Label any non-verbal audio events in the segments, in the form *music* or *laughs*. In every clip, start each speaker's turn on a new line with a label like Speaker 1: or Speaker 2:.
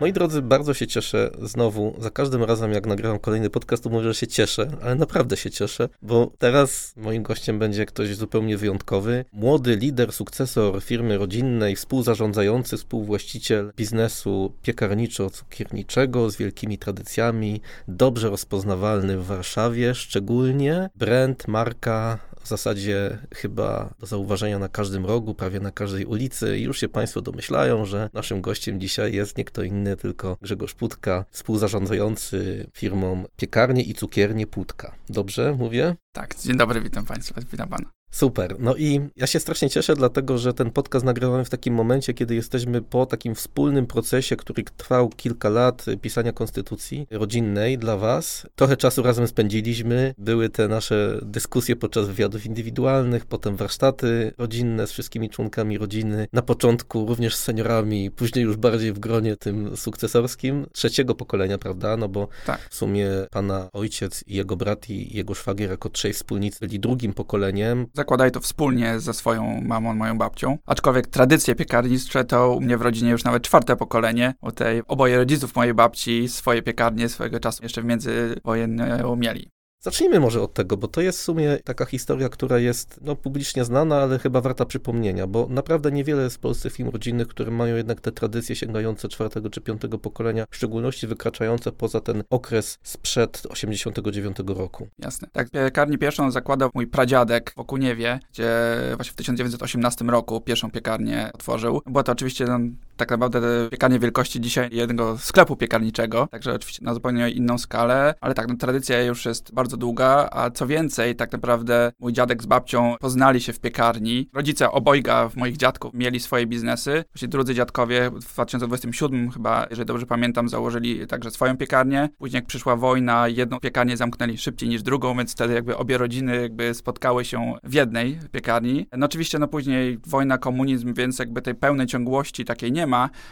Speaker 1: Moi drodzy, bardzo się cieszę znowu. Za każdym razem, jak nagrywam kolejny podcast, to mówię, że się cieszę, ale naprawdę się cieszę, bo teraz moim gościem będzie ktoś zupełnie wyjątkowy. Młody lider, sukcesor firmy rodzinnej, współzarządzający, współwłaściciel biznesu piekarniczo-cukierniczego z wielkimi tradycjami, dobrze rozpoznawalny w Warszawie, szczególnie brand, marka w zasadzie chyba do zauważenia na każdym rogu, prawie na każdej ulicy. I już się Państwo domyślają, że naszym gościem dzisiaj jest nie kto inny, tylko Grzegorz Putka, współzarządzający firmą Piekarnie i Cukiernie Putka. Dobrze mówię?
Speaker 2: Tak, dzień dobry, witam Państwa, witam Pana.
Speaker 1: Super. No i ja się strasznie cieszę, dlatego że ten podcast nagrywamy w takim momencie, kiedy jesteśmy po takim wspólnym procesie, który trwał kilka lat pisania konstytucji rodzinnej dla Was. Trochę czasu razem spędziliśmy. Były te nasze dyskusje podczas wywiadów indywidualnych, potem warsztaty rodzinne z wszystkimi członkami rodziny. Na początku również z seniorami, później już bardziej w gronie tym sukcesorskim trzeciego pokolenia, prawda? No bo tak. w sumie pana ojciec i jego brat i jego szwagier jako trzej wspólnicy byli drugim pokoleniem
Speaker 2: zakładali to wspólnie ze swoją mamą, moją babcią. Aczkolwiek tradycje piekarnicze to u mnie w rodzinie już nawet czwarte pokolenie. U tej oboje rodziców mojej babci swoje piekarnie swojego czasu jeszcze w międzywojennie mieli.
Speaker 1: Zacznijmy może od tego, bo to jest w sumie taka historia, która jest no, publicznie znana, ale chyba warta przypomnienia, bo naprawdę niewiele jest w Polsce rodzinnych, które mają jednak te tradycje sięgające czwartego czy piątego pokolenia, w szczególności wykraczające poza ten okres sprzed 89 roku.
Speaker 2: Jasne. Tak, piekarnię pierwszą zakładał mój pradziadek w Okuniewie, gdzie właśnie w 1918 roku pierwszą piekarnię otworzył. Była to oczywiście no, tak naprawdę piekarnie wielkości dzisiaj jednego sklepu piekarniczego, także oczywiście na zupełnie inną skalę, ale tak, no, tradycja już jest bardzo długa, a co więcej, tak naprawdę mój dziadek z babcią poznali się w piekarni. Rodzice obojga moich dziadków mieli swoje biznesy. Właśnie drudzy dziadkowie w 2027 chyba, jeżeli dobrze pamiętam, założyli także swoją piekarnię. Później jak przyszła wojna, jedną piekarnię zamknęli szybciej niż drugą, więc wtedy jakby obie rodziny jakby spotkały się w jednej piekarni. No oczywiście no później wojna, komunizm, więc jakby tej pełnej ciągłości takiej nie ma,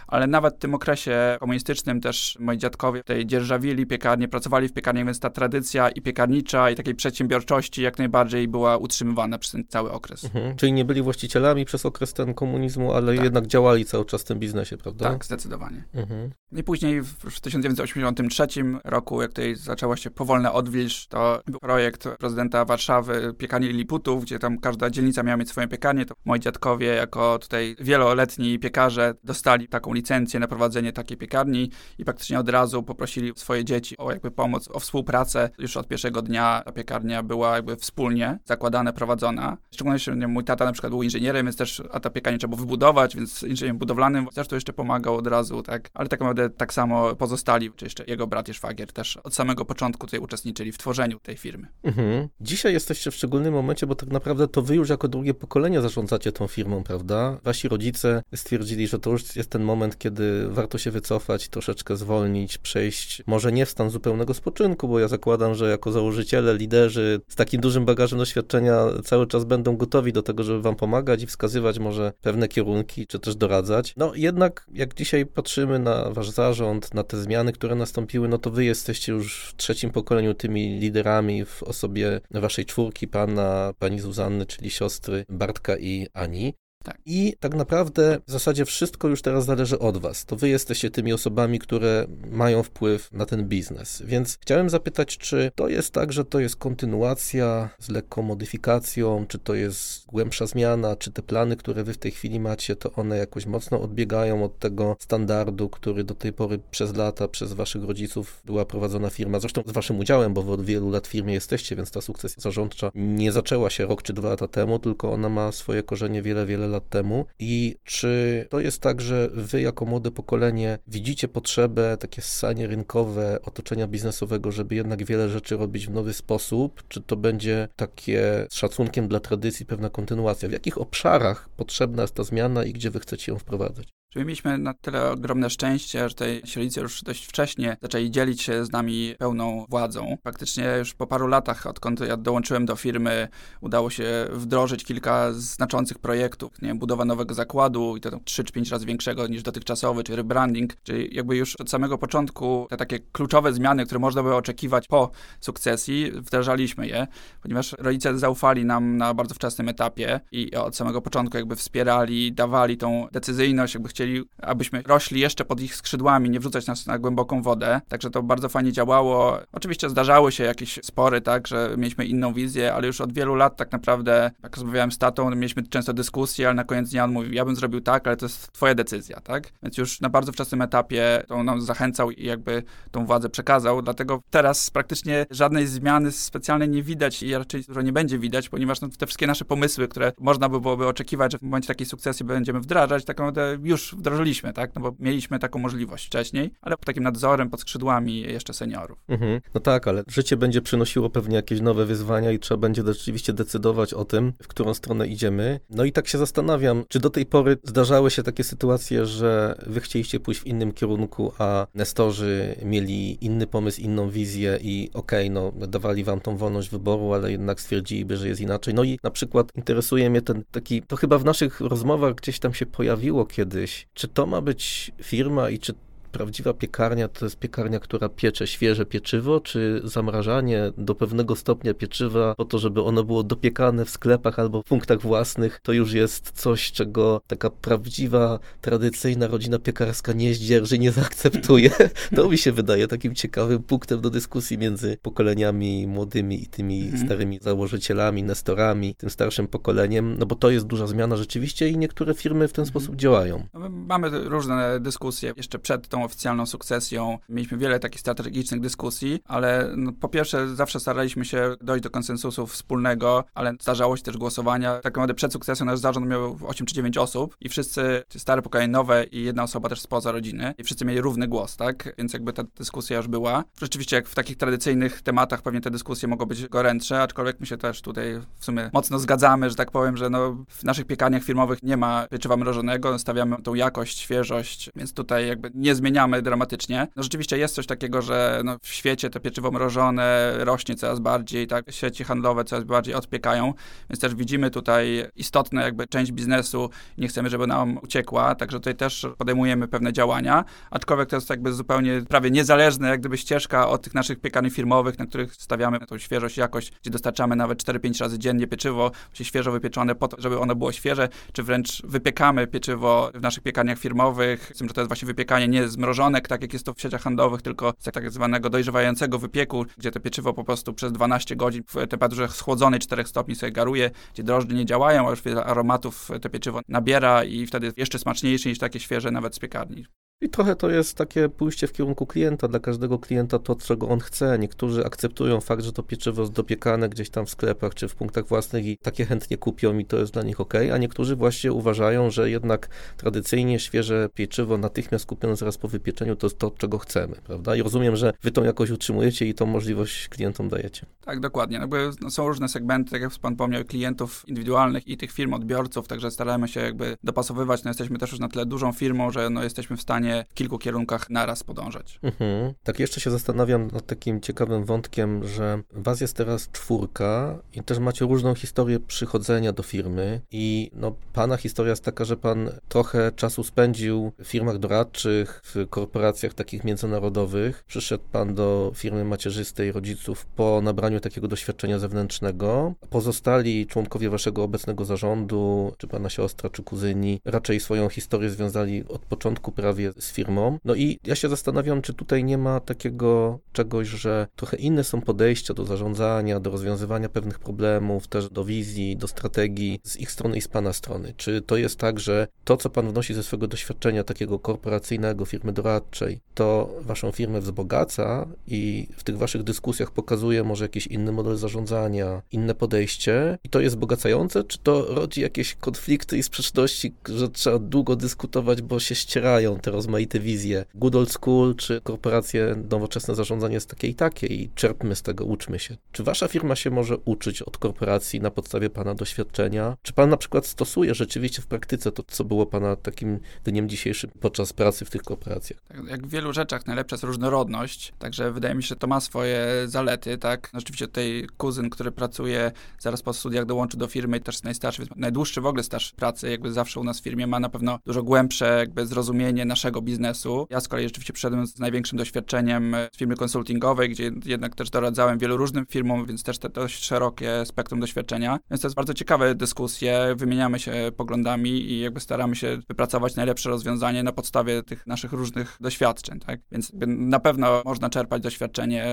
Speaker 2: ale nawet w tym okresie komunistycznym też moi dziadkowie tutaj dzierżawili piekarnię, pracowali w piekarni, więc ta tradycja i piekarnicza i takiej przedsiębiorczości jak najbardziej była utrzymywana przez ten cały okres.
Speaker 1: Mhm. Czyli nie byli właścicielami przez okres ten komunizmu, ale tak. jednak działali cały czas w tym biznesie, prawda?
Speaker 2: Tak, zdecydowanie. Mhm. I później w 1983 roku, jak tutaj zaczęła się powolna odwilż, to był projekt prezydenta Warszawy Piekarni Liputów, gdzie tam każda dzielnica miała mieć swoją piekarnię, to moi dziadkowie jako tutaj wieloletni piekarze dostali dostali taką licencję na prowadzenie takiej piekarni i praktycznie od razu poprosili swoje dzieci o jakby pomoc, o współpracę. Już od pierwszego dnia ta piekarnia była jakby wspólnie zakładana, prowadzona. Szczególnie, że mój tata na przykład był inżynierem, więc też a ta piekarnia trzeba było wybudować, więc inżynierem budowlanym też to jeszcze pomagał od razu, tak. Ale tak naprawdę tak samo pozostali, czy jeszcze jego brat i szwagier też od samego początku tutaj uczestniczyli w tworzeniu tej firmy. Mhm.
Speaker 1: Dzisiaj jesteście w szczególnym momencie, bo tak naprawdę to wy już jako drugie pokolenie zarządzacie tą firmą, prawda? Wasi rodzice stwierdzili, że to już jest ten moment, kiedy warto się wycofać, troszeczkę zwolnić, przejść może nie w stan zupełnego spoczynku, bo ja zakładam, że jako założyciele, liderzy z takim dużym bagażem doświadczenia cały czas będą gotowi do tego, żeby wam pomagać i wskazywać może pewne kierunki, czy też doradzać. No jednak jak dzisiaj patrzymy na wasz zarząd, na te zmiany, które nastąpiły, no to wy jesteście już w trzecim pokoleniu tymi liderami w osobie waszej czwórki, pana, pani Zuzanny, czyli siostry Bartka i Ani. Tak. I tak naprawdę w zasadzie wszystko już teraz zależy od Was. To Wy jesteście tymi osobami, które mają wpływ na ten biznes. Więc chciałem zapytać, czy to jest tak, że to jest kontynuacja z lekką modyfikacją, czy to jest głębsza zmiana, czy te plany, które Wy w tej chwili macie, to one jakoś mocno odbiegają od tego standardu, który do tej pory przez lata, przez Waszych rodziców była prowadzona firma. Zresztą z Waszym udziałem, bo Wy od wielu lat w firmie jesteście, więc ta sukcesja zarządcza nie zaczęła się rok czy dwa lata temu, tylko ona ma swoje korzenie wiele, wiele lat lat temu i czy to jest tak, że wy jako młode pokolenie widzicie potrzebę, takie ssanie rynkowe otoczenia biznesowego, żeby jednak wiele rzeczy robić w nowy sposób, czy to będzie takie z szacunkiem dla tradycji pewna kontynuacja? W jakich obszarach potrzebna jest ta zmiana i gdzie wy chcecie ją wprowadzać?
Speaker 2: My mieliśmy na tyle ogromne szczęście, że tej średnicy już dość wcześnie zaczęli dzielić się z nami pełną władzą. Faktycznie już po paru latach, odkąd ja dołączyłem do firmy, udało się wdrożyć kilka znaczących projektów. Nie wiem, budowa nowego zakładu i to 3 czy 5 razy większego niż dotychczasowy, czy rebranding, czyli jakby już od samego początku te takie kluczowe zmiany, które można było oczekiwać po sukcesji, wdrażaliśmy je, ponieważ rodzice zaufali nam na bardzo wczesnym etapie i od samego początku jakby wspierali, dawali tą decyzyjność, jakby chcieli, abyśmy rośli jeszcze pod ich skrzydłami, nie wrzucać nas na głęboką wodę. Także to bardzo fajnie działało. Oczywiście zdarzały się jakieś spory, tak, że mieliśmy inną wizję, ale już od wielu lat tak naprawdę, jak rozmawiałem z tatą, mieliśmy często dyskusje, ale na koniec dnia on mówił, ja bym zrobił tak, ale to jest twoja decyzja, tak? Więc już na bardzo wczesnym etapie to nam zachęcał i jakby tą władzę przekazał, dlatego teraz praktycznie żadnej zmiany specjalnej nie widać i raczej dużo nie będzie widać, ponieważ no, te wszystkie nasze pomysły, które można by byłoby oczekiwać, że w momencie takiej sukcesji będziemy wdrażać, tak naprawdę już wdrożyliśmy, tak? No bo mieliśmy taką możliwość wcześniej, ale pod takim nadzorem, pod skrzydłami jeszcze seniorów.
Speaker 1: Mhm. No tak, ale życie będzie przynosiło pewnie jakieś nowe wyzwania i trzeba będzie rzeczywiście decydować o tym, w którą stronę idziemy. No i tak się zastanawiam, czy do tej pory zdarzały się takie sytuacje, że wy chcieliście pójść w innym kierunku, a nestorzy mieli inny pomysł, inną wizję i okej, okay, no dawali wam tą wolność wyboru, ale jednak stwierdziliby, że jest inaczej. No i na przykład interesuje mnie ten taki, to chyba w naszych rozmowach gdzieś tam się pojawiło kiedyś, czy to ma być firma i czy prawdziwa piekarnia to jest piekarnia, która piecze świeże pieczywo, czy zamrażanie do pewnego stopnia pieczywa po to, żeby ono było dopiekane w sklepach albo w punktach własnych, to już jest coś, czego taka prawdziwa, tradycyjna rodzina piekarska nie zdzierży, nie zaakceptuje. *laughs* To mi się wydaje takim ciekawym punktem do dyskusji między pokoleniami młodymi i tymi mhm. starymi założycielami, nestorami, tym starszym pokoleniem, no bo to jest duża zmiana rzeczywiście i niektóre firmy w ten mhm. sposób działają.
Speaker 2: No mamy różne dyskusje jeszcze przed tą oficjalną sukcesją. Mieliśmy wiele takich strategicznych dyskusji, ale no, po pierwsze zawsze staraliśmy się dojść do konsensusu wspólnego, ale zdarzało się też głosowania. Tak naprawdę przed sukcesją nasz zarząd miał 8 czy 9 osób i wszyscy, stare pokolenie nowe i jedna osoba też spoza rodziny i wszyscy mieli równy głos, tak? Więc jakby ta dyskusja już była. Rzeczywiście jak w takich tradycyjnych tematach pewnie te dyskusje mogą być gorętsze, aczkolwiek my się też tutaj w sumie mocno zgadzamy, że tak powiem, że no, w naszych piekarniach firmowych nie ma pieczywa mrożonego, stawiamy tą jakość, świeżość, więc tutaj jakby nie zmieniamy zmieniamy dramatycznie. No rzeczywiście jest coś takiego, że no, w świecie to pieczywo mrożone rośnie coraz bardziej, tak, sieci handlowe coraz bardziej odpiekają, więc też widzimy tutaj istotne jakby część biznesu, nie chcemy, żeby nam uciekła, także tutaj też podejmujemy pewne działania, aczkolwiek to jest jakby zupełnie prawie niezależne jak gdyby ścieżka od tych naszych piekarni firmowych, na których stawiamy tą świeżość, jakość, gdzie dostarczamy nawet 4-5 razy dziennie pieczywo, świeżo wypieczone po to, żeby ono było świeże, czy wręcz wypiekamy pieczywo w naszych piekarniach firmowych, z tym, że to jest właśnie wypiekanie nie z mrożonek, tak jak jest to w sieciach handlowych, tylko z tak zwanego dojrzewającego wypieku, gdzie to pieczywo po prostu przez 12 godzin w temperaturze schłodzonej 4 stopni sobie garuje, gdzie drożdże nie działają, a już wiele aromatów to pieczywo nabiera i wtedy jeszcze smaczniejsze niż takie świeże nawet z piekarni.
Speaker 1: I trochę to jest takie pójście w kierunku klienta. Dla każdego klienta to, czego on chce. Niektórzy akceptują fakt, że to pieczywo jest dopiekane gdzieś tam w sklepach czy w punktach własnych i takie chętnie kupią i to jest dla nich ok, a niektórzy właśnie uważają, że jednak tradycyjnie świeże pieczywo natychmiast kupione zaraz po wypieczeniu to jest to, czego chcemy, prawda? I rozumiem, że wy tą jakoś utrzymujecie i tą możliwość klientom dajecie.
Speaker 2: Tak, dokładnie. No, no są różne segmenty, tak jak pan wspomniał, klientów indywidualnych i tych firm odbiorców, także staramy się jakby dopasowywać. No, jesteśmy też już na tyle dużą firmą, że no, jesteśmy w stanie stanie w kilku kierunkach naraz podążać.
Speaker 1: Mhm. Tak jeszcze się zastanawiam nad takim ciekawym wątkiem, że was jest teraz czwórka i też macie różną historię przychodzenia do firmy i no, pana historia jest taka, że pan trochę czasu spędził w firmach doradczych, w korporacjach takich międzynarodowych. Przyszedł pan do firmy macierzystej rodziców po nabraniu takiego doświadczenia zewnętrznego. Pozostali członkowie waszego obecnego zarządu, czy pana siostra, czy kuzyni, raczej swoją historię związali od początku prawie z firmą. No i ja się zastanawiam, czy tutaj nie ma takiego czegoś, że trochę inne są podejścia do zarządzania, do rozwiązywania pewnych problemów, też do wizji, do strategii z ich strony i z pana strony. Czy to jest tak, że to, co pan wnosi ze swojego doświadczenia takiego korporacyjnego, firmy doradczej, to waszą firmę wzbogaca i w tych waszych dyskusjach pokazuje może jakiś inny model zarządzania, inne podejście i to jest wzbogacające, czy to rodzi jakieś konflikty i sprzeczności, że trzeba długo dyskutować, bo się ścierają te rozmowy rozmaite wizje. Good old school czy korporacje, nowoczesne zarządzanie jest takie i takie i czerpmy z tego, uczmy się. Czy wasza firma się może uczyć od korporacji na podstawie pana doświadczenia? Czy pan na przykład stosuje rzeczywiście w praktyce to, co było pana takim dniem dzisiejszym podczas pracy w tych korporacjach?
Speaker 2: Tak, jak w wielu rzeczach najlepsza jest różnorodność, także wydaje mi się, że to ma swoje zalety, tak? No, rzeczywiście tutaj kuzyn, który pracuje zaraz po studiach dołączył do firmy i też jest najstarszy, najdłuższy w ogóle staż pracy, jakby zawsze u nas w firmie ma na pewno dużo głębsze jakby zrozumienie naszego biznesu. Ja z kolei rzeczywiście przyszedłem z największym doświadczeniem z firmy konsultingowej, gdzie jednak też doradzałem wielu różnym firmom, więc też te dość szerokie spektrum doświadczenia. Więc to jest bardzo ciekawe dyskusje, wymieniamy się poglądami i jakby staramy się wypracować najlepsze rozwiązanie na podstawie tych naszych różnych doświadczeń, tak? Więc na pewno można czerpać doświadczenie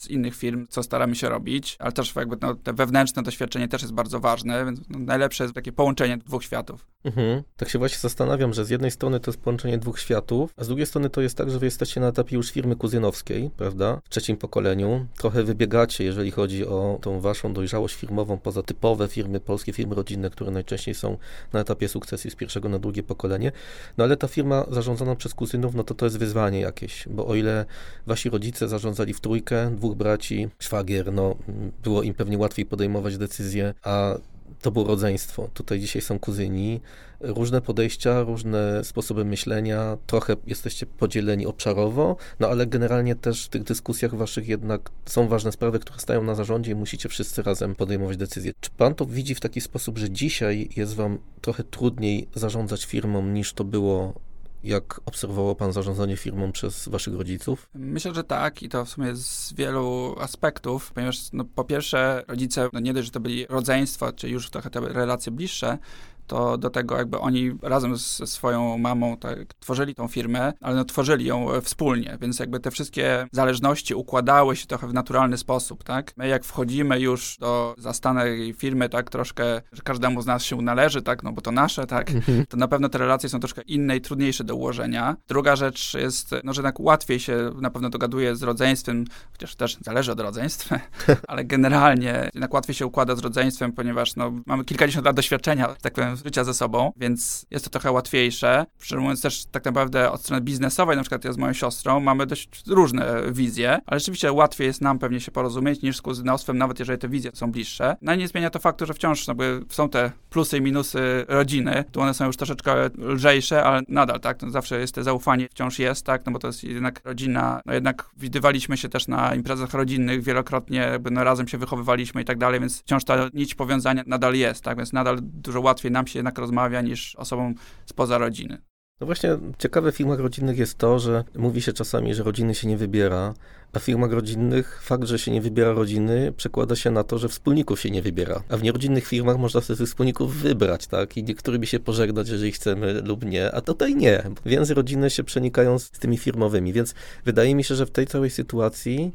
Speaker 2: z innych firm, co staramy się robić, ale też jakby no, te wewnętrzne doświadczenie też jest bardzo ważne, więc no, najlepsze jest takie połączenie dwóch światów.
Speaker 1: Mhm. Tak się właśnie zastanawiam, że z jednej strony to jest połączenie dwóch światów, a z drugiej strony to jest tak, że wy jesteście na etapie już firmy kuzynowskiej, prawda? W trzecim pokoleniu. Trochę wybiegacie, jeżeli chodzi o tą waszą dojrzałość firmową, poza typowe firmy, polskie firmy rodzinne, które najczęściej są na etapie sukcesji z pierwszego na drugie pokolenie. No ale ta firma zarządzana przez kuzynów, no to to jest wyzwanie jakieś, bo o ile wasi rodzice zarządzali w trójkę, dwóch braci, szwagier, no było im pewnie łatwiej podejmować decyzje, a to było rodzeństwo. Tutaj dzisiaj są kuzyni, różne podejścia, różne sposoby myślenia, trochę jesteście podzieleni obszarowo, no ale generalnie też w tych dyskusjach waszych jednak są ważne sprawy, które stają na zarządzie i musicie wszyscy razem podejmować decyzje. Czy pan to widzi w taki sposób, że dzisiaj jest wam trochę trudniej zarządzać firmą niż to było jak obserwował pan zarządzanie firmą przez waszych rodziców?
Speaker 2: Myślę, że tak i to w sumie z wielu aspektów, ponieważ no, po pierwsze rodzice, no nie dość, że to byli rodzeństwo, czy już trochę te relacje bliższe, to do tego jakby oni razem ze swoją mamą tak, tworzyli tą firmę, ale no, tworzyli ją e, wspólnie, więc jakby te wszystkie zależności układały się trochę w naturalny sposób, tak? My jak wchodzimy już do zastanej firmy, tak, troszkę, że każdemu z nas się należy, tak, no bo to nasze, tak, mhm. to na pewno te relacje są troszkę inne i trudniejsze do ułożenia. Druga rzecz jest, no, że jednak łatwiej się na pewno dogaduje z rodzeństwem, chociaż też zależy od rodzeństwa, *laughs* ale generalnie jednak łatwiej się układa z rodzeństwem, ponieważ no, mamy kilkadziesiąt lat doświadczenia, tak powiem, życia ze sobą, więc jest to trochę łatwiejsze. Szczerze mówiąc też tak naprawdę od strony biznesowej, na przykład ja z moją siostrą, mamy dość różne wizje, ale rzeczywiście łatwiej jest nam pewnie się porozumieć niż z kuzynostwem, nawet jeżeli te wizje są bliższe. No i nie zmienia to faktu, że wciąż no, są te plusy i minusy rodziny, tu one są już troszeczkę lżejsze, ale nadal, tak, no, zawsze jest to zaufanie, wciąż jest, tak, no bo to jest jednak rodzina, no jednak widywaliśmy się też na imprezach rodzinnych wielokrotnie, jakby no razem się wychowywaliśmy i tak dalej, więc wciąż ta nić powiązania nadal jest, tak, więc nadal dużo łatwiej nam się jednak rozmawia niż osobom spoza rodziny.
Speaker 1: No właśnie, ciekawe w filmach rodzinnych jest to, że mówi się czasami, że rodziny się nie wybiera, a w filmach rodzinnych fakt, że się nie wybiera rodziny, przekłada się na to, że wspólników się nie wybiera. A w nierodzinnych firmach można sobie tych wspólników wybrać, tak? I niektórymi się pożegnać, jeżeli chcemy lub nie, a tutaj nie. Więzy rodziny się przenikają z tymi firmowymi, więc wydaje mi się, że w tej całej sytuacji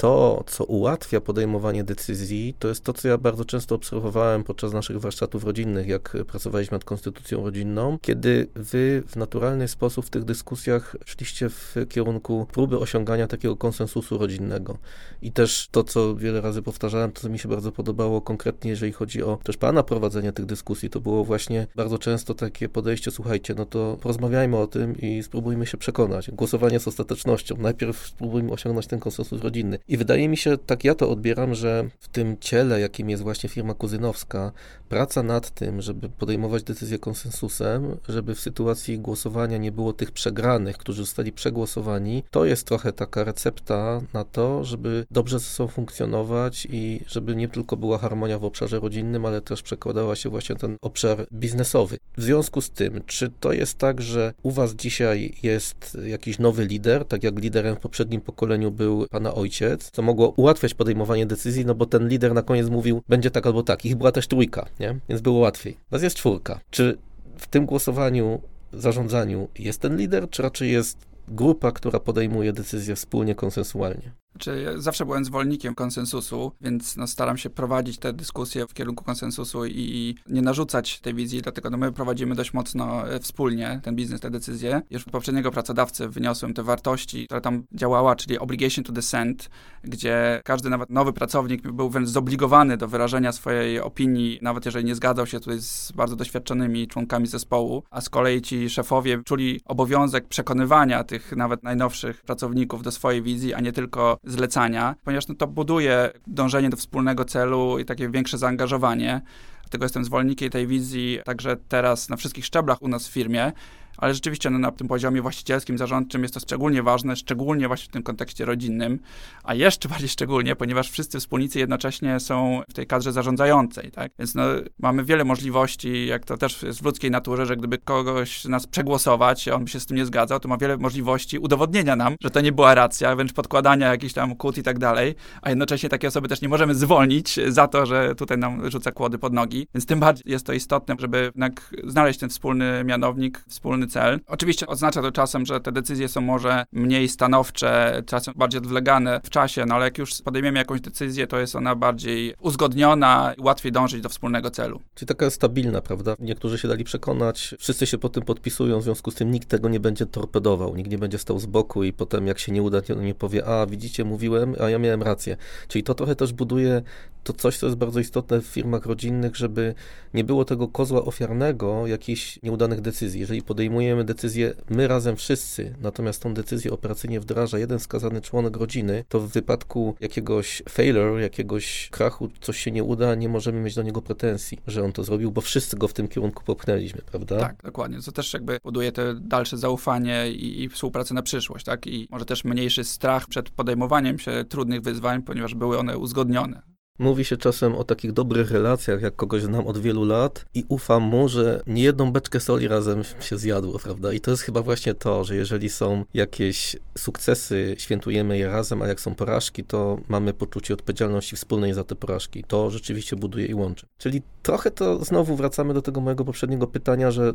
Speaker 1: to, co ułatwia podejmowanie decyzji, to jest to, co ja bardzo często obserwowałem podczas naszych warsztatów rodzinnych, jak pracowaliśmy nad konstytucją rodzinną, kiedy wy w naturalny sposób w tych dyskusjach szliście w kierunku próby osiągania takiego konsensusu rodzinnego. I też to, co wiele razy powtarzałem, to co mi się bardzo podobało konkretnie, jeżeli chodzi o też pana prowadzenie tych dyskusji, to było właśnie bardzo często takie podejście, słuchajcie, no to porozmawiajmy o tym i spróbujmy się przekonać. Głosowanie z ostatecznością. Najpierw spróbujmy osiągnąć ten konsensus rodzinny. I wydaje mi się, tak ja to odbieram, że w tym ciele, jakim jest właśnie firma kuzynowska, praca nad tym, żeby podejmować decyzje konsensusem, żeby w sytuacji głosowania nie było tych przegranych, którzy zostali przegłosowani, to jest trochę taka recepta na to, żeby dobrze ze sobą funkcjonować i żeby nie tylko była harmonia w obszarze rodzinnym, ale też przekładała się właśnie ten obszar biznesowy. W związku z tym, czy to jest tak, że u was dzisiaj jest jakiś nowy lider, tak jak liderem w poprzednim pokoleniu był pana ojciec, co mogło ułatwiać podejmowanie decyzji, no bo ten lider na koniec mówił, będzie tak albo tak. Ich była też trójka, nie? Więc było łatwiej. Nas jest czwórka. Czy w tym głosowaniu, zarządzaniu jest ten lider, czy raczej jest grupa, która podejmuje decyzje wspólnie, konsensualnie?
Speaker 2: Znaczy, ja zawsze byłem zwolennikiem konsensusu, więc no, staram się prowadzić te dyskusje w kierunku konsensusu i, nie narzucać tej wizji, dlatego no, my prowadzimy dość mocno e, wspólnie ten biznes, te decyzje. Już od poprzedniego pracodawcy wyniosłem te wartości, które tam działała, czyli obligation to dissent, gdzie każdy nawet nowy pracownik był wręcz zobligowany do wyrażenia swojej opinii, nawet jeżeli nie zgadzał się tutaj z bardzo doświadczonymi członkami zespołu, a z kolei ci szefowie czuli obowiązek przekonywania tych nawet najnowszych pracowników do swojej wizji, a nie tylko zlecania, ponieważ no, to buduje dążenie do wspólnego celu i takie większe zaangażowanie. Dlatego jestem zwolennikiem tej wizji także teraz na wszystkich szczeblach u nas w firmie, ale rzeczywiście no, na tym poziomie właścicielskim, zarządczym jest to szczególnie ważne, szczególnie właśnie w tym kontekście rodzinnym, a jeszcze *laughs* bardziej szczególnie, ponieważ wszyscy wspólnicy jednocześnie są w tej kadrze zarządzającej, tak? Więc no, mamy wiele możliwości, jak to też jest w ludzkiej naturze, że gdyby kogoś nas przegłosować, on by się z tym nie zgadzał, to ma wiele możliwości udowodnienia nam, że to nie była racja, wręcz podkładania jakichś tam kłód i tak dalej, a jednocześnie takie osoby też nie możemy zwolnić za to, że tutaj nam rzuca kłody pod nogi, więc tym bardziej jest to istotne, żeby jednak znaleźć ten wspólny mianownik, wspólny cel. Oczywiście oznacza to czasem, że te decyzje są może mniej stanowcze, czasem bardziej odwlegane w czasie, no ale jak już podejmiemy jakąś decyzję, to jest ona bardziej uzgodniona i łatwiej dążyć do wspólnego celu.
Speaker 1: Czyli taka stabilna, prawda? Niektórzy się dali przekonać, wszyscy się po tym podpisują, w związku z tym nikt tego nie będzie torpedował, nikt nie będzie stał z boku i potem jak się nie uda, to nie powie, a widzicie, mówiłem, a ja miałem rację. Czyli to trochę też buduje to coś, co jest bardzo istotne w firmach rodzinnych, żeby nie było tego kozła ofiarnego jakichś nieudanych decyzji. Jeżeli podejmujemy decyzję my razem wszyscy, natomiast tą decyzję operacyjnie wdraża jeden skazany członek rodziny, to w wypadku jakiegoś failure, jakiegoś krachu, coś się nie uda, nie możemy mieć do niego pretensji, że on to zrobił, bo wszyscy go w tym kierunku popchnęliśmy, prawda?
Speaker 2: Tak, dokładnie. To też jakby buduje te dalsze zaufanie i, i współpracę na przyszłość, tak? I może też mniejszy strach przed podejmowaniem się trudnych wyzwań, ponieważ były one uzgodnione.
Speaker 1: Mówi się czasem o takich dobrych relacjach, jak kogoś znam od wielu lat i ufam mu, że nie jedną beczkę soli razem się zjadło, prawda? I to jest chyba właśnie to, że jeżeli są jakieś sukcesy, świętujemy je razem, a jak są porażki, to mamy poczucie odpowiedzialności wspólnej za te porażki. To rzeczywiście buduje i łączy. Czyli trochę to znowu wracamy do tego mojego poprzedniego pytania, że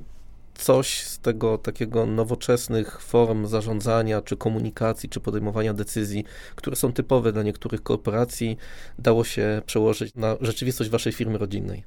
Speaker 1: coś z tego takiego nowoczesnych form zarządzania, czy komunikacji, czy podejmowania decyzji, które są typowe dla niektórych korporacji, dało się przełożyć na rzeczywistość waszej firmy rodzinnej.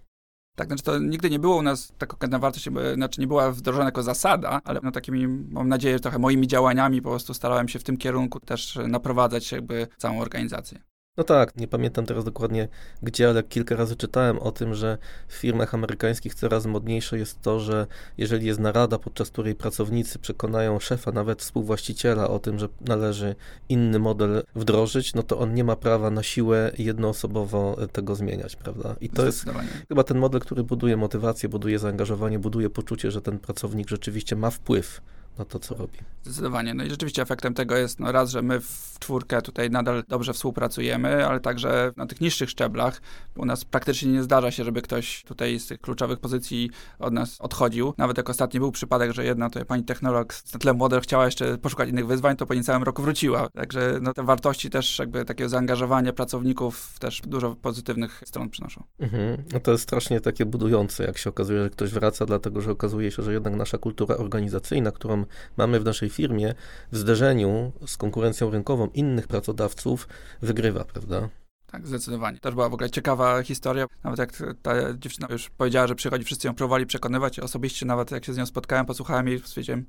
Speaker 2: Tak, znaczy to nigdy nie było u nas taka na wartość, znaczy nie była wdrożona jako zasada, ale no takimi, mam nadzieję, trochę moimi działaniami po prostu starałem się w tym kierunku też naprowadzać jakby całą organizację.
Speaker 1: No tak, nie pamiętam teraz dokładnie gdzie, ale kilka razy czytałem o tym, że w firmach amerykańskich coraz modniejsze jest to, że jeżeli jest narada, podczas której pracownicy przekonają szefa, nawet współwłaściciela o tym, że należy inny model wdrożyć, no to on nie ma prawa na siłę jednoosobowo tego zmieniać, prawda? I to jest chyba ten model, który buduje motywację, buduje zaangażowanie, buduje poczucie, że ten pracownik rzeczywiście ma wpływ na to, co robi.
Speaker 2: Zdecydowanie. No i rzeczywiście efektem tego jest no raz, że my w czwórkę tutaj nadal dobrze współpracujemy, ale także na tych niższych szczeblach u nas praktycznie nie zdarza się, żeby ktoś tutaj z tych kluczowych pozycji od nas odchodził. Nawet jak ostatni był przypadek, że jedna to pani technolog na tle model chciała jeszcze poszukać innych wyzwań, to po niecałym roku wróciła. Także no, te wartości też jakby takiego zaangażowania pracowników też dużo pozytywnych stron przynoszą.
Speaker 1: Mhm. No to jest strasznie takie budujące, jak się okazuje, że ktoś wraca, dlatego że okazuje się, że jednak nasza kultura organizacyjna, którą mamy w naszej firmie, w zderzeniu z konkurencją rynkową innych pracodawców wygrywa, prawda?
Speaker 2: Tak, zdecydowanie. Też była w ogóle ciekawa historia. Nawet jak ta dziewczyna już powiedziała, że przychodzi, wszyscy ją próbowali przekonywać. Osobiście nawet jak się z nią spotkałem, posłuchałem jej, stwierdziłem,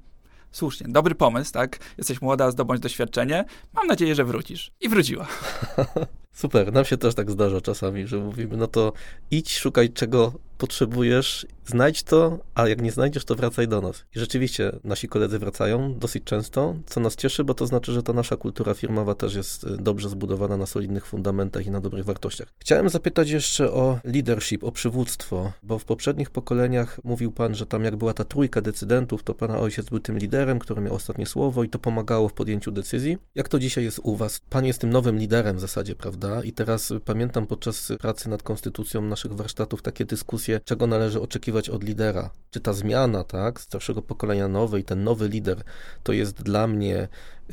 Speaker 2: słusznie, dobry pomysł, tak? Jesteś młoda, zdobądź doświadczenie. Mam nadzieję, że wrócisz. I wróciła. *laughs*
Speaker 1: Super, nam się też tak zdarza czasami, że mówimy, no to idź, szukaj czego potrzebujesz, znajdź to, a jak nie znajdziesz, to wracaj do nas. I rzeczywiście nasi koledzy wracają dosyć często, co nas cieszy, bo to znaczy, że ta nasza kultura firmowa też jest y, dobrze zbudowana na solidnych fundamentach i na dobrych wartościach. Chciałem zapytać jeszcze o leadership, o przywództwo, bo w poprzednich pokoleniach mówił pan, że tam jak była ta trójka decydentów, to pana ojciec był tym liderem, który miał ostatnie słowo i to pomagało w podjęciu decyzji. Jak to dzisiaj jest u was? Pan jest tym nowym liderem w zasadzie, prawda? prawda? I teraz pamiętam podczas pracy nad konstytucją naszych warsztatów takie dyskusje, czego należy oczekiwać od lidera. Czy ta zmiana, tak, starszego pokolenia nowej, ten nowy lider, to jest dla mnie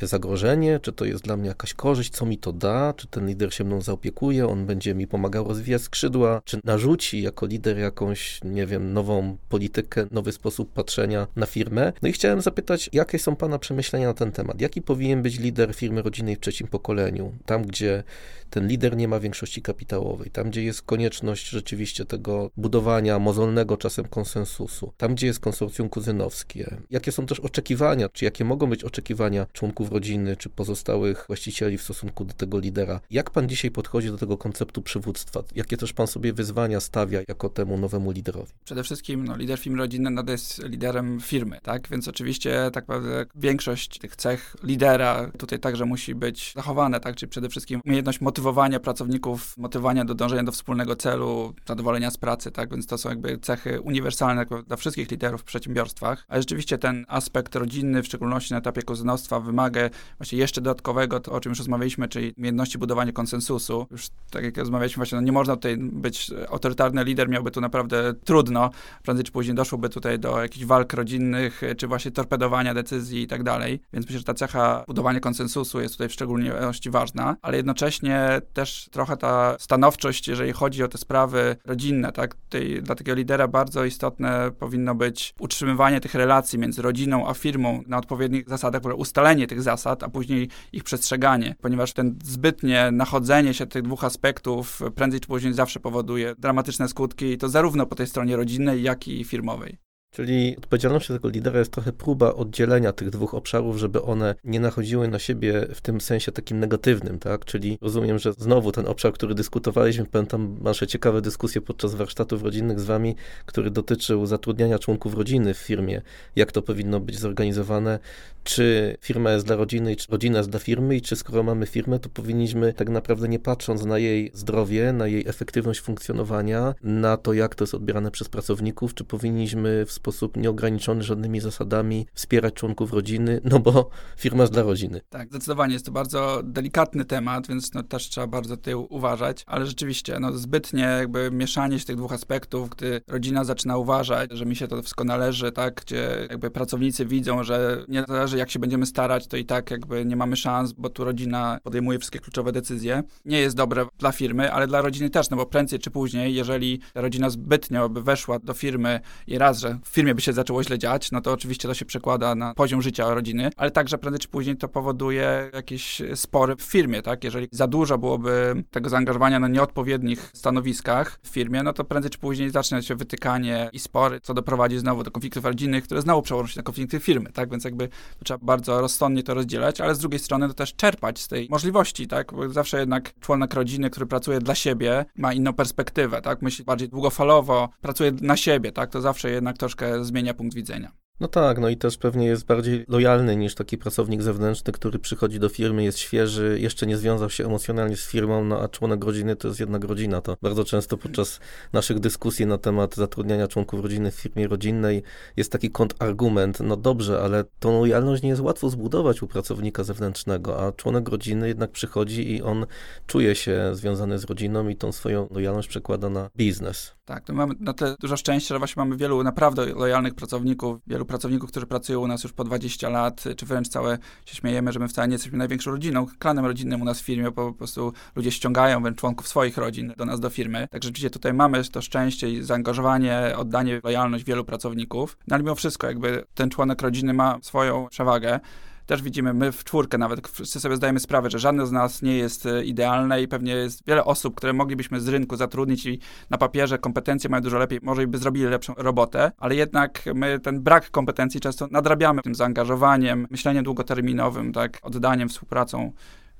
Speaker 1: zagrożenie, czy to jest dla mnie jakaś korzyść, co mi to da, czy ten lider się mną zaopiekuje, on będzie mi pomagał rozwijać skrzydła, czy narzuci jako lider jakąś, nie wiem, nową politykę, nowy sposób patrzenia na firmę. No i chciałem zapytać, jakie są Pana przemyślenia na ten temat? Jaki powinien być lider firmy rodzinnej w trzecim pokoleniu? Tam, gdzie ten lider nie ma większości kapitałowej, tam, gdzie jest konieczność rzeczywiście tego budowania mozolnego czasem konsensusu, tam, gdzie jest konsorcjum kuzynowskie. Jakie są też oczekiwania, czy jakie mogą być oczekiwania członków rodziny czy pozostałych właścicieli w stosunku do tego lidera. Jak pan dzisiaj podchodzi do tego konceptu przywództwa? Jakie też pan sobie wyzwania stawia jako temu nowemu liderowi?
Speaker 2: Przede wszystkim no, lider firmy rodzinnej nadal jest liderem firmy, tak? Więc oczywiście tak naprawdę większość tych cech lidera tutaj także musi być zachowane, tak? Czyli przede wszystkim umiejętność motywowania pracowników, motywowania do dążenia do wspólnego celu, zadowolenia z pracy, tak? Więc to są jakby cechy uniwersalne dla wszystkich liderów w przedsiębiorstwach. A rzeczywiście ten aspekt rodzinny, w szczególności na etapie kuzynostwa, wymaga właśnie jeszcze dodatkowego, to o czym już rozmawialiśmy, czyli umiejętności budowania konsensusu. Już tak jak rozmawialiśmy właśnie, no nie można tutaj być autorytarny lider, miałby tu naprawdę trudno. Prędzej czy później doszłoby tutaj do jakichś walk rodzinnych, czy właśnie torpedowania decyzji i tak dalej. Więc myślę, że ta cecha budowania konsensusu jest tutaj w szczególności ważna, ale jednocześnie też trochę ta stanowczość, jeżeli chodzi o te sprawy rodzinne, tak? Dla takiego lidera bardzo istotne powinno być utrzymywanie tych relacji między rodziną a firmą na odpowiednich zasadach, ustalenie tych zasad, a później ich przestrzeganie, ponieważ ten zbytnie nachodzenie się tych dwóch aspektów prędzej czy później zawsze powoduje dramatyczne skutki, i to zarówno po tej stronie rodzinnej, jak i firmowej.
Speaker 1: Czyli odpowiedzialnością tego lidera jest trochę próba oddzielenia tych dwóch obszarów, żeby one nie nachodziły na siebie w tym sensie takim negatywnym, tak? Czyli rozumiem, że znowu ten obszar, który dyskutowaliśmy, pamiętam nasze ciekawe dyskusje podczas warsztatów rodzinnych z wami, który dotyczył zatrudniania członków rodziny w firmie, jak to powinno być zorganizowane, czy firma jest dla rodziny, czy rodzina jest dla firmy? I czy skoro mamy firmę, to powinniśmy tak naprawdę nie patrząc na jej zdrowie, na jej efektywność funkcjonowania, na to, jak to jest odbierane przez pracowników, czy powinniśmy w sposób nieograniczony żadnymi zasadami wspierać członków rodziny, no bo firma jest dla rodziny.
Speaker 2: Tak, zdecydowanie jest to bardzo delikatny temat, więc no też trzeba bardzo tutaj uważać, ale rzeczywiście no zbytnie jakby mieszanie się tych dwóch aspektów, gdy rodzina zaczyna uważać, że mi się to wszystko należy, tak, gdzie jakby pracownicy widzą, że nie zależy jak się będziemy starać, to i tak jakby nie mamy szans, bo tu rodzina podejmuje wszystkie kluczowe decyzje. Nie jest dobre dla firmy, ale dla rodziny też, no bo prędzej czy później, jeżeli rodzina zbytnio by weszła do firmy i raz, że w firmie by się zaczęło źle dziać, no to oczywiście to się przekłada na poziom życia rodziny, ale także prędzej czy później to powoduje jakieś spory w firmie, tak? Jeżeli za dużo byłoby tego zaangażowania na nieodpowiednich stanowiskach w firmie, no to prędzej czy później zacznie się wytykanie i spory, co doprowadzi znowu do konfliktów rodzinnych, które znowu przełożą się na konflikty firmy, tak? Więc jakby trzeba bardzo rozsądnie to rozdzielać, ale z drugiej strony to też czerpać z tej możliwości, tak? Bo zawsze jednak członek rodziny, który pracuje dla siebie, ma inną perspektywę, tak? Myśli bardziej długofalowo, pracuje na siebie, tak? To zawsze jednak troszkę zmienia punkt widzenia.
Speaker 1: No tak, no i też pewnie jest bardziej lojalny niż taki pracownik zewnętrzny, który przychodzi do firmy, jest świeży, jeszcze nie związał się emocjonalnie z firmą, no a członek rodziny to jest jedna rodzina. To bardzo często podczas naszych dyskusji na temat zatrudniania członków rodziny w firmie rodzinnej jest taki kontrargument, no dobrze, ale tą lojalność nie jest łatwo zbudować u pracownika zewnętrznego, a członek rodziny jednak przychodzi i on czuje się związany z rodziną i tą swoją lojalność przekłada na biznes.
Speaker 2: Tak, to mamy na tyle dużo szczęścia, że właśnie mamy wielu naprawdę lojalnych pracowników, wielu pracowników, którzy pracują u nas już po 20 lat, czy wręcz całe się śmiejemy, że my wcale nie jesteśmy największą rodziną, klanem rodzinnym u nas w firmie, bo po prostu ludzie ściągają wręcz członków swoich rodzin do nas, do firmy. Także rzeczywiście tutaj mamy to szczęście i zaangażowanie, oddanie, lojalność wielu pracowników. No ale mimo wszystko jakby ten członek rodziny ma swoją przewagę też widzimy, my w czwórkę nawet wszyscy sobie zdajemy sprawę, że żadne z nas nie jest e, idealne i pewnie jest wiele osób, które moglibyśmy z rynku zatrudnić i na papierze kompetencje mają dużo lepiej, może by zrobili lepszą robotę, ale jednak my ten brak kompetencji często nadrabiamy tym zaangażowaniem, myśleniem długoterminowym, tak, oddaniem, współpracą.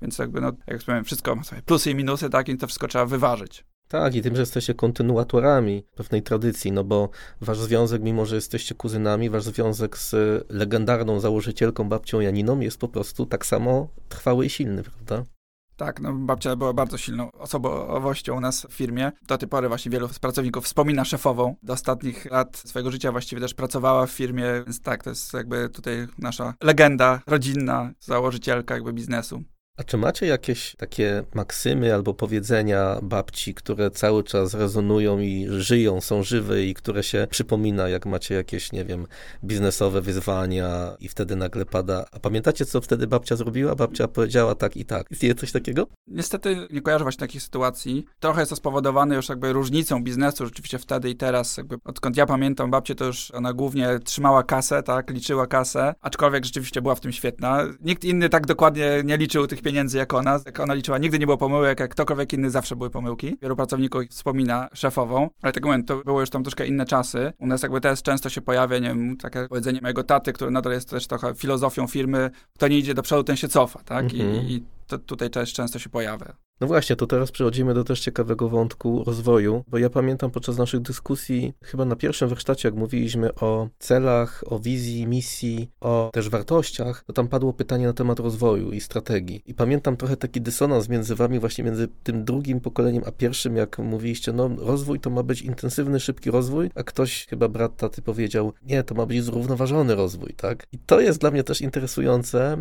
Speaker 2: Więc jakby, no, jak wspomniałem, wszystko ma swoje plusy i minusy, tak, i to wszystko trzeba wyważyć.
Speaker 1: Tak, i tym, że jesteście kontynuatorami pewnej tradycji, no bo wasz związek, mimo że jesteście kuzynami, wasz związek z legendarną założycielką babcią Janiną jest po prostu tak samo trwały i silny, prawda?
Speaker 2: Tak, no babcia była bardzo silną osobowością u nas w firmie. Do tej pory właśnie wielu z pracowników wspomina szefową. Do ostatnich lat swojego życia właściwie też pracowała w firmie, więc tak, to jest jakby tutaj nasza legenda rodzinna, założycielka jakby biznesu.
Speaker 1: A czy macie jakieś takie maksymy albo powiedzenia babci, które cały czas rezonują i żyją, są żywe i które się przypomina, jak macie jakieś, nie wiem, biznesowe wyzwania i wtedy nagle pada. A pamiętacie, co wtedy babcia zrobiła? Babcia powiedziała tak i tak. Istnieje coś takiego?
Speaker 2: Niestety nie kojarzę właśnie takich sytuacji. Trochę jest to spowodowane już jakby różnicą biznesu rzeczywiście wtedy i teraz. Jakby odkąd ja pamiętam babcię, to już ona głównie trzymała kasę, tak, liczyła kasę, aczkolwiek rzeczywiście była w tym świetna. Nikt inny tak dokładnie nie liczył tych pieniędzy jak ona. Jak ona liczyła, nigdy nie było pomyłek, jak ktokolwiek inny zawsze były pomyłki. Wielu pracowników wspomina szefową, ale tego momentu to były już tam troszkę inne czasy. U nas jakby teraz często się pojawia, nie wiem, takie powiedzenie mojego taty, które nadal jest też trochę filozofią firmy, kto nie idzie do przodu, ten się cofa, tak? I,
Speaker 1: Mhm.
Speaker 2: i to tutaj też często się pojawia.
Speaker 1: No właśnie, to teraz przechodzimy do też ciekawego wątku rozwoju, bo ja pamiętam podczas naszych dyskusji, chyba na pierwszym warsztacie, jak mówiliśmy o celach, o wizji, misji, o też wartościach, to tam padło pytanie na temat rozwoju i strategii. I pamiętam trochę taki dysonans między wami, właśnie między tym drugim pokoleniem a pierwszym, jak mówiliście, no rozwój to ma być intensywny, szybki rozwój, a ktoś, chyba brat taty powiedział, nie, to ma być zrównoważony rozwój, tak? I to jest dla mnie też interesujące,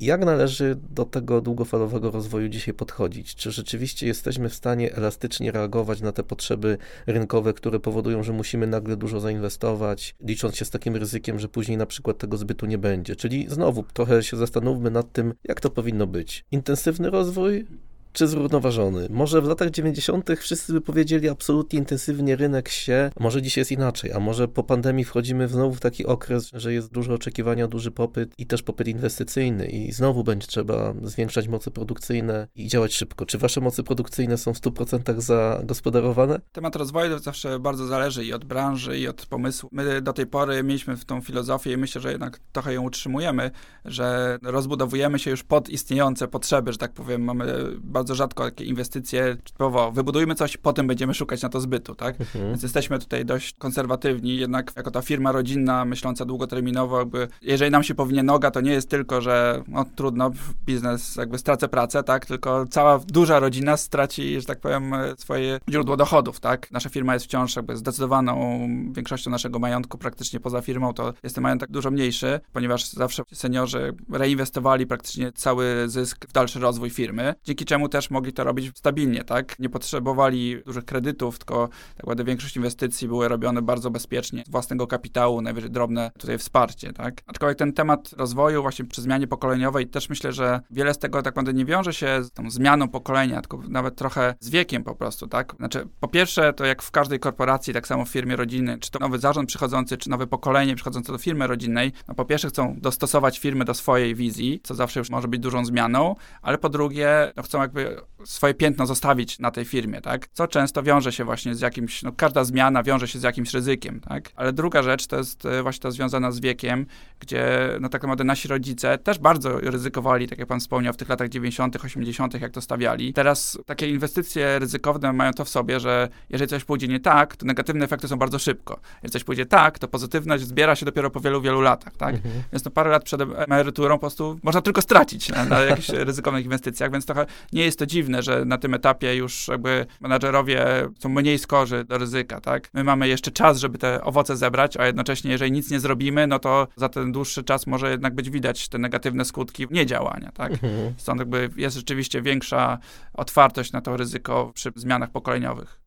Speaker 1: jak należy do tego długofalowego rozwoju dzisiaj podchodzić? Czy rzeczywiście jesteśmy w stanie elastycznie reagować na te potrzeby rynkowe, które powodują, że musimy nagle dużo zainwestować, licząc się z takim ryzykiem, że później na przykład tego zbytu nie będzie? Czyli znowu trochę się zastanówmy nad tym, jak to powinno być. Intensywny rozwój czy zrównoważony? Może w latach 90. wszyscy by powiedzieli absolutnie intensywnie rynek się, może dzisiaj jest inaczej, a może po pandemii wchodzimy znowu w taki okres, że jest duże oczekiwania, duży popyt i też popyt inwestycyjny i znowu będzie trzeba zwiększać moce produkcyjne i działać szybko. Czy wasze moce produkcyjne są w 100% zagospodarowane?
Speaker 2: Temat rozwoju zawsze bardzo zależy i od branży, i od pomysłu. My do tej pory mieliśmy w tą filozofię i myślę, że jednak trochę ją utrzymujemy, że rozbudowujemy się już pod istniejące potrzeby, że tak powiem, mamy bardzo rzadko takie inwestycje, typowo wybudujmy coś, potem będziemy szukać na to zbytu, tak?
Speaker 1: Mhm.
Speaker 2: Więc jesteśmy tutaj dość konserwatywni, jednak jako ta firma rodzinna, myśląca długoterminowo, jakby jeżeli nam się powinie noga, to nie jest tylko, że no, trudno, biznes, jakby stracę pracę, tak, tylko cała duża rodzina straci, że tak powiem, swoje źródło dochodów, tak. Nasza firma jest wciąż jakby zdecydowaną większością naszego majątku, praktycznie poza firmą, to jest ten majątek dużo mniejszy, ponieważ zawsze seniorzy reinwestowali praktycznie cały zysk w dalszy rozwój firmy, dzięki czemu też mogli to robić stabilnie, tak. Nie potrzebowali dużych kredytów, tylko tak naprawdę większość inwestycji były robione bardzo bezpiecznie, z własnego kapitału, najwyżej drobne tutaj wsparcie, tak? Aczkolwiek ten temat rozwoju właśnie przy zmianie pokoleniowej też myślę, że wiele z tego tak naprawdę nie wiąże się z tą zmianą pokolenia, tylko nawet trochę z wiekiem po prostu, tak? Znaczy, po pierwsze, to jak w każdej korporacji, tak samo w firmie rodzinnej, czy to nowy zarząd przychodzący, czy nowe pokolenie przychodzące do firmy rodzinnej, no po pierwsze chcą dostosować firmę do swojej wizji, co zawsze już może być dużą zmianą, ale po drugie, no chcą jakby swoje piętno zostawić na tej firmie, tak? Co często wiąże się właśnie z jakimś, no każda zmiana wiąże się z jakimś ryzykiem, tak? Ale druga rzecz to jest e, właśnie to związana z wiekiem, gdzie no tak naprawdę nasi rodzice też bardzo ryzykowali, tak jak pan wspomniał, w tych latach 90., 80., jak to stawiali. Teraz takie inwestycje ryzykowne mają to w sobie, że jeżeli coś pójdzie nie tak, to negatywne efekty są bardzo szybko. Jeżeli coś pójdzie tak, to pozytywność zbiera się dopiero po wielu, wielu latach, tak?
Speaker 1: Mhm.
Speaker 2: Więc no parę lat przed emeryturą po prostu można tylko stracić na, na jakichś ryzykownych inwestycjach, więc trochę nie jest to dziwne, że na tym etapie już jakby menadżerowie są mniej skorzy do ryzyka, tak? My mamy jeszcze czas, żeby te owoce zebrać, a jednocześnie jeżeli nic nie zrobimy, no to za ten dłuższy czas może jednak być widać te negatywne skutki niedziałania, tak?
Speaker 1: Mhm.
Speaker 2: Stąd jakby jest rzeczywiście większa otwartość na to ryzyko przy zmianach pokoleniowych.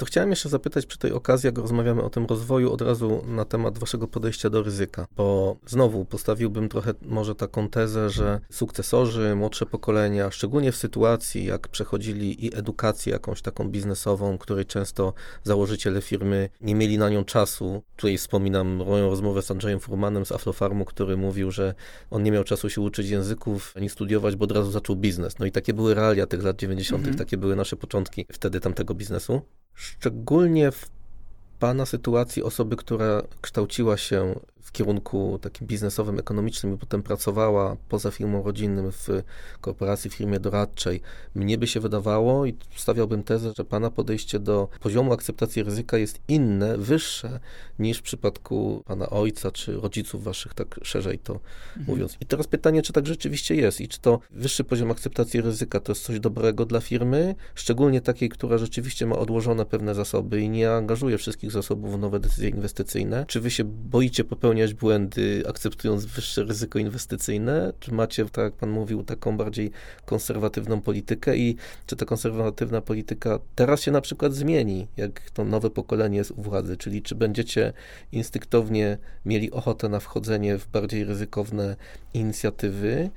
Speaker 1: To chciałem jeszcze zapytać przy tej okazji, jak rozmawiamy o tym rozwoju, od razu na temat waszego podejścia do ryzyka, bo znowu postawiłbym trochę może taką tezę, że sukcesorzy, młodsze pokolenia, szczególnie w sytuacji, jak przechodzili i edukację jakąś taką biznesową, której często założyciele firmy nie mieli na nią czasu. Tutaj wspominam moją rozmowę z Andrzejem Furmanem z Aflofarmu, który mówił, że on nie miał czasu się uczyć języków ani studiować, bo od razu zaczął biznes. No i takie były realia tych lat 90.,
Speaker 2: Mhm.
Speaker 1: takie były nasze początki wtedy tamtego biznesu. Szczególnie w Pana sytuacji osoby, która kształciła się w kierunku takim biznesowym, ekonomicznym i potem pracowała poza firmą rodzinnym w korporacji, w firmie doradczej, mnie by się wydawało i stawiałbym tezę, że Pana podejście do poziomu akceptacji ryzyka jest inne, wyższe niż w przypadku Pana ojca czy rodziców Waszych, tak szerzej to mówiąc. I teraz pytanie, czy tak rzeczywiście jest i czy to wyższy poziom akceptacji ryzyka to jest coś dobrego dla firmy, szczególnie takiej, która rzeczywiście ma odłożone pewne zasoby i nie angażuje wszystkich zasobów w nowe decyzje inwestycyjne? Czy wy się boicie popełniać błędy, akceptując wyższe ryzyko inwestycyjne? Czy macie, tak jak pan mówił, taką bardziej konserwatywną politykę i czy ta konserwatywna polityka teraz się na przykład zmieni, jak to nowe pokolenie jest u władzy? Czyli czy będziecie instynktownie mieli ochotę na wchodzenie w bardziej ryzykowne inicjatywy,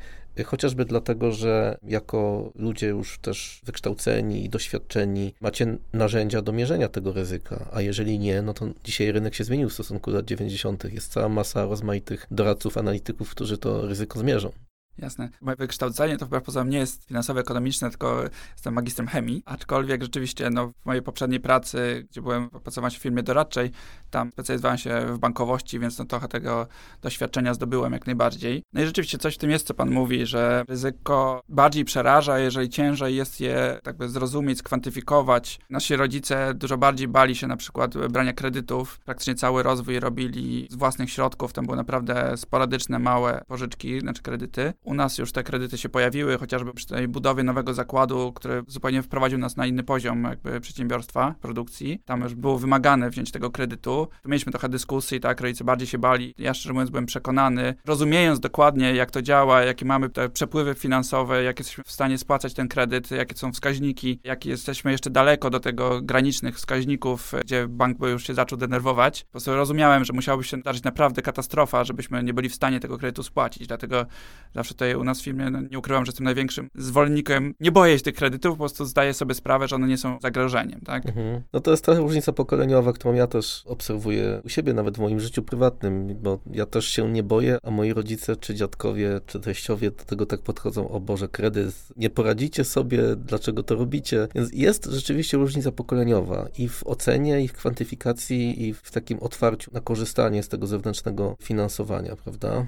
Speaker 1: Chociażby dlatego, że jako ludzie już też wykształceni i doświadczeni macie narzędzia do mierzenia tego ryzyka, a jeżeli nie, no to dzisiaj rynek się zmienił w stosunku do lat 90. Jest cała masa rozmaitych doradców, analityków, którzy to ryzyko zmierzą.
Speaker 2: Jasne. Moje wykształcenie to wbrew pozorom nie jest finansowo-ekonomiczne, tylko jestem magistrem chemii, aczkolwiek rzeczywiście no, w mojej poprzedniej pracy, gdzie byłem, pracowałem w firmie doradczej, tam specjalizowałem się w bankowości, więc no, trochę tego doświadczenia zdobyłem jak najbardziej. No i rzeczywiście coś w tym jest, co pan mówi, że ryzyko bardziej przeraża, jeżeli ciężej jest je tak by zrozumieć, skwantyfikować. Nasi rodzice dużo bardziej bali się na przykład brania kredytów. Praktycznie cały rozwój robili z własnych środków, tam były naprawdę sporadyczne, małe pożyczki, znaczy kredyty. U nas już te kredyty się pojawiły, chociażby przy tej budowie nowego zakładu, który zupełnie wprowadził nas na inny poziom jakby przedsiębiorstwa, produkcji. Tam już było wymagane wziąć tego kredytu. Tu mieliśmy trochę dyskusji, tak, rodzice bardziej się bali. Ja szczerze mówiąc byłem przekonany, rozumiejąc dokładnie jak to działa, jakie mamy te przepływy finansowe, jak jesteśmy w stanie spłacać ten kredyt, jakie są wskaźniki, jak jesteśmy jeszcze daleko do tego granicznych wskaźników, gdzie bank by już się zaczął denerwować. Po prostu rozumiałem, że musiałoby się zdarzyć naprawdę katastrofa, żebyśmy nie byli w stanie tego kredytu spłacić. Dlatego zawsze tutaj u nas w firmie, no, nie ukrywam, że jestem największym zwolennikiem. Nie boję się tych kredytów, po prostu zdaję sobie sprawę, że one nie są zagrożeniem, tak? Mhm.
Speaker 1: No to jest trochę różnica pokoleniowa, którą ja też obserwuję u siebie, nawet w moim życiu prywatnym, bo ja też się nie boję, a moi rodzice, czy dziadkowie, czy teściowie do tego tak podchodzą, o Boże, kredyt, nie poradzicie sobie, dlaczego to robicie? Więc jest rzeczywiście różnica pokoleniowa i w ocenie, i w kwantyfikacji, i w takim otwarciu na korzystanie z tego zewnętrznego finansowania, prawda?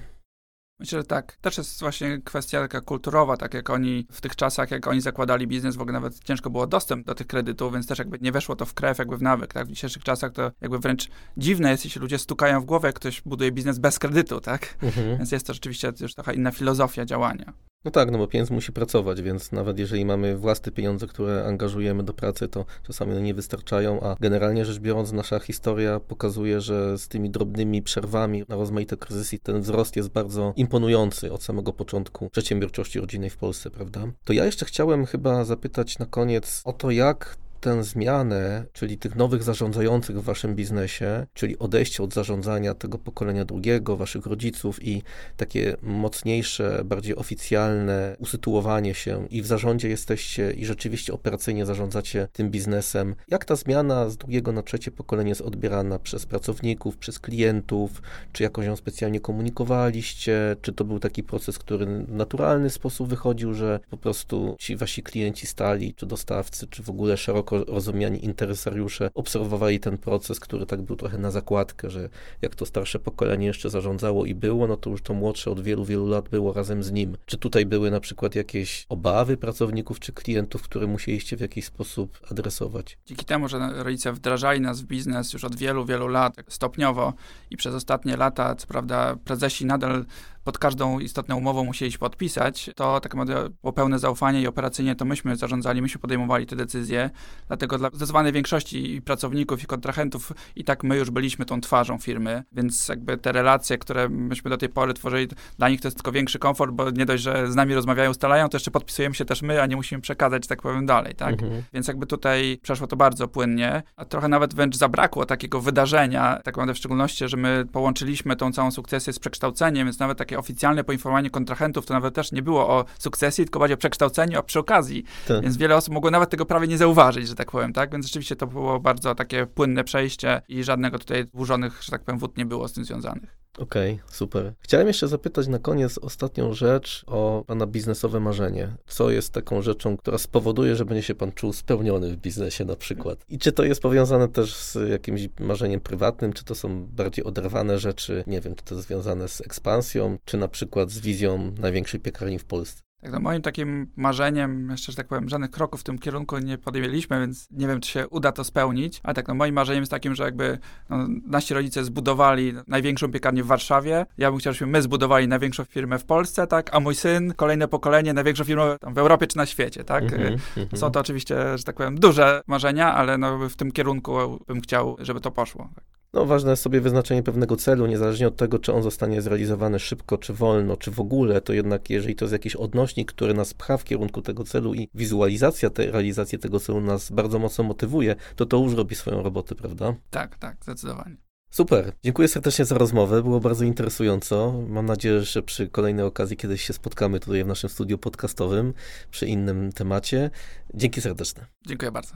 Speaker 2: Myślę, że tak. Też jest właśnie kwestia taka kulturowa, tak jak oni w tych czasach, jak oni zakładali biznes, w ogóle nawet ciężko było dostęp do tych kredytów, więc też jakby nie weszło to w krew, jakby w nawyk, tak? W dzisiejszych czasach to jakby wręcz dziwne jest, jeśli ludzie stukają w głowę, jak ktoś buduje biznes bez kredytu, tak? Mhm. Więc jest to rzeczywiście już trochę inna filozofia działania.
Speaker 1: No tak, no bo pieniądz musi pracować, więc nawet jeżeli mamy własne pieniądze, które angażujemy do pracy, to czasami nie wystarczają, a generalnie rzecz biorąc nasza historia pokazuje, że z tymi drobnymi przerwami na rozmaite kryzysy ten wzrost jest bardzo imponujący od samego początku przedsiębiorczości rodzinnej w Polsce, prawda? To ja jeszcze chciałem chyba zapytać na koniec o to, jak tę zmianę, czyli tych nowych zarządzających w waszym biznesie, czyli odejście od zarządzania tego pokolenia drugiego, waszych rodziców i takie mocniejsze, bardziej oficjalne usytuowanie się i w zarządzie jesteście i rzeczywiście operacyjnie zarządzacie tym biznesem. Jak ta zmiana z drugiego na trzecie pokolenie jest odbierana przez pracowników, przez klientów? Czy jakoś ją specjalnie komunikowaliście? Czy to był taki proces, który w naturalny sposób wychodził, że po prostu ci wasi klienci stali, czy dostawcy, czy w ogóle szeroko rozumiani interesariusze obserwowali ten proces, który tak był trochę na zakładkę, że jak to starsze pokolenie jeszcze zarządzało i było, no to już to młodsze od wielu, wielu lat było razem z nim. Czy tutaj były na przykład jakieś obawy pracowników czy klientów, które musieliście w jakiś sposób adresować?
Speaker 2: Dzięki temu, że rodzice wdrażali nas w biznes już od wielu, wielu lat, stopniowo i przez ostatnie lata, co prawda prezesi nadal pod każdą istotną umową musieliśmy podpisać, to tak naprawdę było pełne zaufanie i operacyjnie to myśmy zarządzali, myśmy podejmowali te decyzje. Dlatego dla zdecydowanej większości pracowników i kontrahentów i tak my już byliśmy tą twarzą firmy, więc jakby te relacje, które myśmy do tej pory tworzyli, dla nich to jest tylko większy komfort, bo nie dość, że z nami rozmawiają, ustalają, to jeszcze podpisujemy się też my, a nie musimy przekazać, tak powiem, dalej, tak? Mhm. Więc jakby tutaj przeszło to bardzo płynnie, a trochę nawet wręcz zabrakło takiego wydarzenia, tak naprawdę w szczególności, że my połączyliśmy tą całą sukcesję z przekształceniem, więc nawet takie oficjalne poinformowanie kontrahentów to nawet też nie było o sukcesji, tylko bardziej o przekształceniu, a przy okazji. Tak. Więc wiele osób mogło nawet tego prawie nie zauważyć, że tak powiem, tak? Więc rzeczywiście to było bardzo takie płynne przejście i żadnego tutaj dłużonych, że tak powiem, wód nie było z tym związanych.
Speaker 1: Okej, okay, super. Chciałem jeszcze zapytać na koniec ostatnią rzecz o Pana biznesowe marzenie. Co jest taką rzeczą, która spowoduje, że będzie się Pan czuł spełniony w biznesie na przykład? I czy to jest powiązane też z jakimś marzeniem prywatnym, czy to są bardziej oderwane rzeczy? Nie wiem, czy to jest związane z ekspansją, czy na przykład z wizją największej piekarni w Polsce?
Speaker 2: Tak, no moim takim marzeniem, jeszcze, że tak powiem, żadnych kroków w tym kierunku nie podjęliśmy, więc nie wiem, czy się uda to spełnić, ale tak, no moim marzeniem jest takim, że jakby no, nasi rodzice zbudowali największą piekarnię w Warszawie, ja bym chciał, żebyśmy my zbudowali największą firmę w Polsce, tak, a mój syn, kolejne pokolenie, największą firmę w Europie czy na świecie, tak. Mm -hmm, Są to oczywiście, że tak powiem, duże marzenia, ale no w tym kierunku bym chciał, żeby to poszło. Tak.
Speaker 1: No, ważne jest sobie wyznaczenie pewnego celu, niezależnie od tego, czy on zostanie zrealizowany szybko, czy wolno, czy w ogóle, to jednak jeżeli to jest jakiś odnośnik, który nas pcha w kierunku tego celu i wizualizacja tej realizacji tego celu nas bardzo mocno motywuje, to to już robi swoją robotę, prawda?
Speaker 2: Tak, tak, zdecydowanie.
Speaker 1: Super, dziękuję serdecznie za rozmowę, było bardzo interesująco. Mam nadzieję, że przy kolejnej okazji kiedyś się spotkamy tutaj w naszym studiu podcastowym przy innym temacie. Dzięki serdeczne.
Speaker 2: Dziękuję bardzo.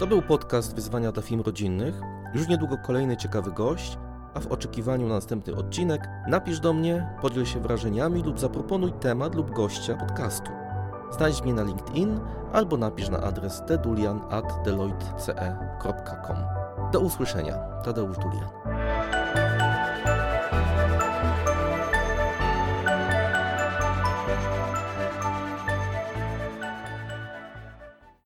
Speaker 1: To był podcast Wyzwania dla Film Rodzinnych. Już niedługo kolejny ciekawy gość, a w oczekiwaniu na następny odcinek napisz do mnie, podziel się wrażeniami lub zaproponuj temat lub gościa podcastu. Znajdź mnie na LinkedIn albo napisz na adres tedulian.deloitte.com. Do usłyszenia. Tadeusz Dulian.